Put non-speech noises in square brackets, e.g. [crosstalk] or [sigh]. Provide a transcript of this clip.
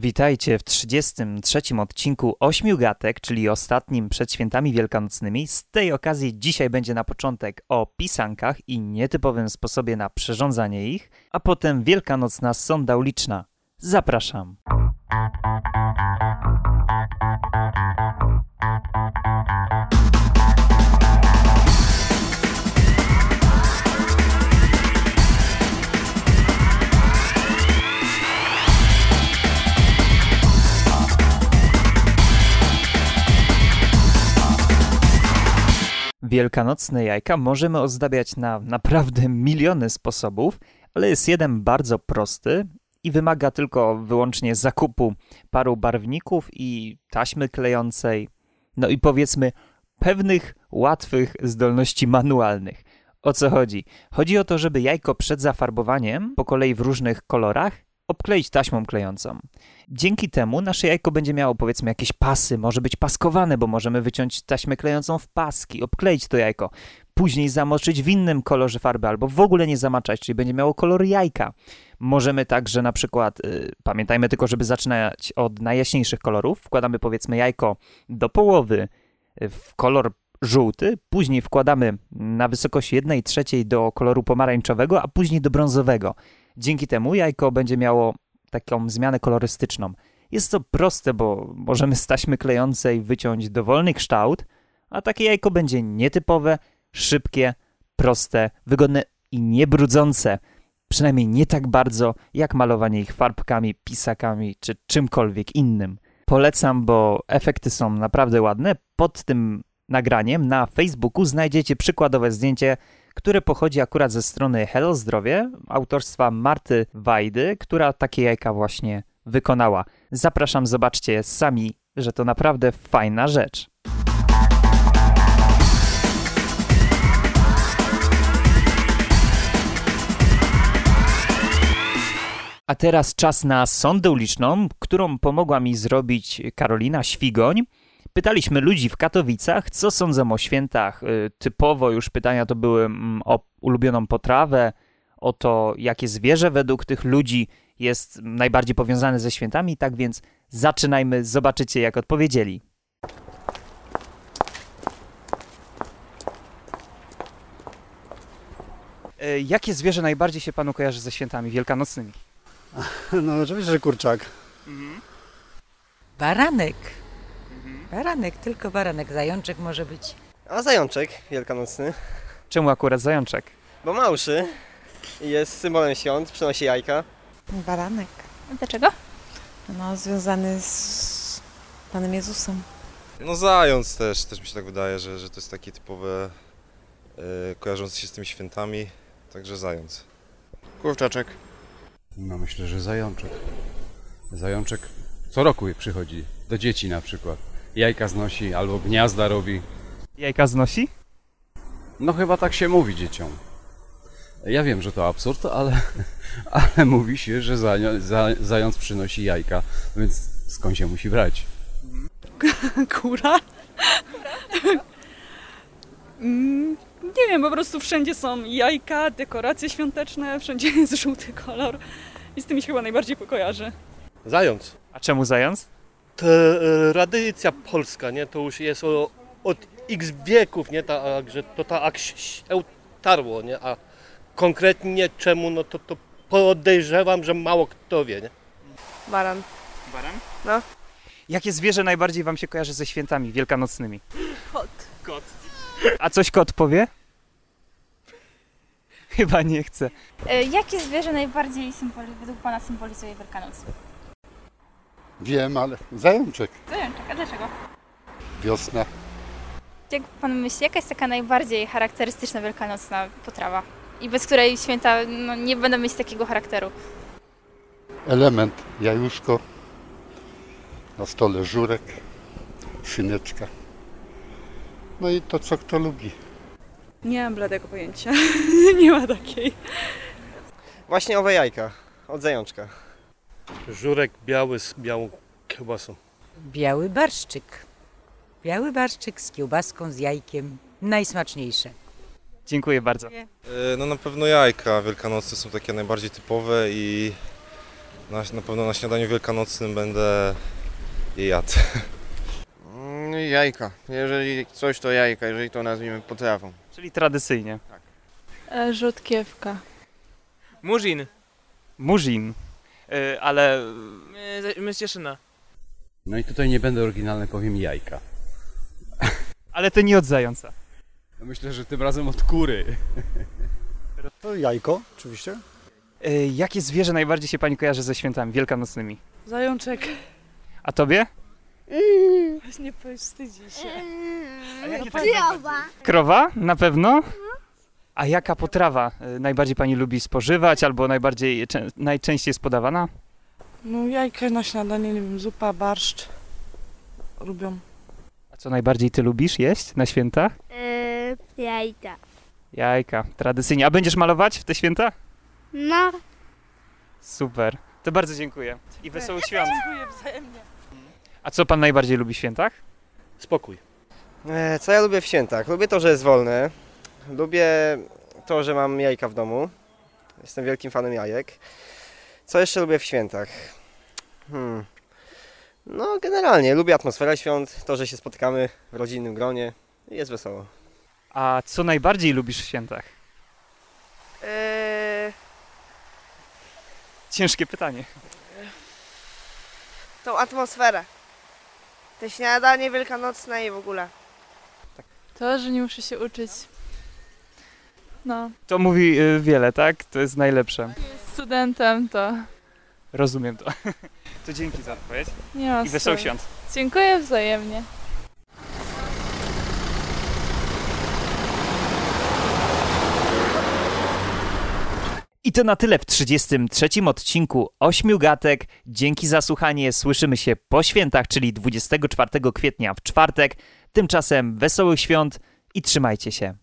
Witajcie w 33 odcinku Ośmiu Gatek, czyli ostatnim przed świętami wielkanocnymi. Z tej okazji dzisiaj będzie na początek o pisankach i nietypowym sposobie na przyrządzanie ich, a potem wielkanocna sonda uliczna. Zapraszam. Wielkanocne jajka możemy ozdabiać na naprawdę miliony sposobów, ale jest jeden bardzo prosty i wymaga tylko wyłącznie zakupu paru barwników i taśmy klejącej, no i powiedzmy pewnych łatwych zdolności manualnych. O co chodzi? Chodzi o to, żeby jajko przed zafarbowaniem, po kolei w różnych kolorach, obkleić taśmą klejącą. Dzięki temu nasze jajko będzie miało powiedzmy jakieś pasy, może być paskowane, bo możemy wyciąć taśmę klejącą w paski, obkleić to jajko, później zamoczyć w innym kolorze farby albo w ogóle nie zamaczać, czyli będzie miało kolor jajka. Możemy także na przykład, yy, pamiętajmy tylko, żeby zaczynać od najjaśniejszych kolorów, wkładamy powiedzmy jajko do połowy w kolor żółty, później wkładamy na wysokość 1 trzeciej do koloru pomarańczowego, a później do brązowego. Dzięki temu jajko będzie miało taką zmianę kolorystyczną. Jest to proste, bo możemy z taśmy klejącej wyciąć dowolny kształt, a takie jajko będzie nietypowe, szybkie, proste, wygodne i niebrudzące. Przynajmniej nie tak bardzo jak malowanie ich farbkami, pisakami czy czymkolwiek innym. Polecam, bo efekty są naprawdę ładne. Pod tym nagraniem na Facebooku znajdziecie przykładowe zdjęcie które pochodzi akurat ze strony Hello Zdrowie, autorstwa Marty Wajdy, która takie jajka właśnie wykonała. Zapraszam, zobaczcie sami, że to naprawdę fajna rzecz. A teraz czas na sondę uliczną, którą pomogła mi zrobić Karolina Świgoń. Pytaliśmy ludzi w Katowicach, co sądzą o świętach. Y, typowo już pytania to były mm, o ulubioną potrawę, o to, jakie zwierzę według tych ludzi jest najbardziej powiązane ze świętami. Tak więc zaczynajmy, zobaczycie jak odpowiedzieli. Y, jakie zwierzę najbardziej się panu kojarzy ze świętami wielkanocnymi? [laughs] No oczywiście, że kurczak. Mhm. Baranek. Baranek, tylko baranek. Zajączek może być. A zajączek wielkanocny, Czemu akurat zajączek? bo ma uszy jest symbolem świąt, przynosi jajka. Baranek. Dlaczego? No, związany z Panem Jezusem. No zając też, też mi się tak wydaje, że, że to jest takie typowe e, kojarzące się z tymi świętami, także zając. Kurczaczek. No myślę, że zajączek. Zajączek co roku przychodzi, do dzieci na przykład. Jajka znosi albo gniazda robi. Jajka znosi? No chyba tak się mówi dzieciom. Ja wiem, że to absurd, ale, [laughs] ale mówi się, że zają, za, zając przynosi jajka, więc skąd się musi brać? [laughs] Kura? Mm, nie wiem, po prostu wszędzie są jajka, dekoracje świąteczne, wszędzie jest żółty kolor i z tym mi się chyba najbardziej kojarzy. Zając. A czemu zając? To e, tradycja polska, nie? To już jest o, od x wieków, nie? Ta, a, że to tak się tarło, nie? A konkretnie czemu, no to, to podejrzewam, że mało kto wie, nie? Baran. Baran? No. Jakie zwierzę najbardziej wam się kojarzy ze świętami wielkanocnymi? Kot. Kot. A coś kot powie? Chyba nie chce. E, jakie zwierzę najbardziej symboli, według Pana symbolizuje Wielkanoc? Wiem, ale zajączek. Zajączek, a dlaczego? Wiosna. Jak Pan myśli, jaka jest taka najbardziej charakterystyczna wielkanocna potrawa? I bez której święta no, nie będą mieć takiego charakteru. Element. Jajuszko. Na stole żurek. Szyneczka. No i to, co kto lubi. Nie mam bladego pojęcia. [laughs] nie ma takiej. Właśnie owe jajka od zajączka. Żurek biały z białą kiełbasą. Biały barszczyk. Biały barszczyk z kiełbaską, z jajkiem. Najsmaczniejsze. Dziękuję bardzo. E, No na pewno jajka wielkanocne są takie najbardziej typowe i Na, na pewno na śniadaniu wielkanocnym będę je jadł. Mm, Jajka. Jeżeli coś, to jajka, jeżeli to nazwijmy potrawą. Czyli tradycyjnie. E, rzutkiewka. Murzin. Murzin. Y, ale My z Cieszyna. No i tutaj nie będę oryginalny, powiem jajka. [laughs] ale to nie od zająca. No myślę, że tym razem od kury. [laughs] To jajko, oczywiście. Y, jakie zwierzę najbardziej się pani kojarzy ze świętami wielkanocnymi? Zajączek. A tobie? Nie powstydzi się. Krowa? Na pewno? A jaka potrawa y, najbardziej pani lubi spożywać albo najbardziej czę- najczęściej jest podawana? No jajka na śniadanie, nie wiem, zupa, barszcz. Lubią. A co najbardziej ty lubisz jeść na święta? jajka. Jajka, tradycyjnie. A będziesz malować w te święta? No. Super. To bardzo dziękuję. I wesołych świąt. Dziękuję wzajemnie. A co pan najbardziej lubi w świętach? Spokój. E, Co ja lubię w świętach? Lubię to, że jest wolne. Lubię to, że mam jajka w domu. Jestem wielkim fanem jajek. Co jeszcze lubię w świętach? Hmm. No, generalnie lubię atmosferę świąt, to, że się spotykamy w rodzinnym gronie. i Jest wesoło. A co najbardziej lubisz w świętach? Eee, Ciężkie pytanie. tą atmosferę. Te śniadanie wielkanocne i w ogóle. To, że nie muszę się uczyć. No. To mówi y, wiele, tak? To jest najlepsze. Studentem to Rozumiem to. [laughs] To dzięki za odpowiedź nie ma i wesołych sprawy. świąt. Dziękuję wzajemnie. I to na tyle w 33 odcinku Ośmiu Gatek. Dzięki za słuchanie. Słyszymy się po świętach, czyli 24 kwietnia w czwartek. Tymczasem wesołych świąt i trzymajcie się.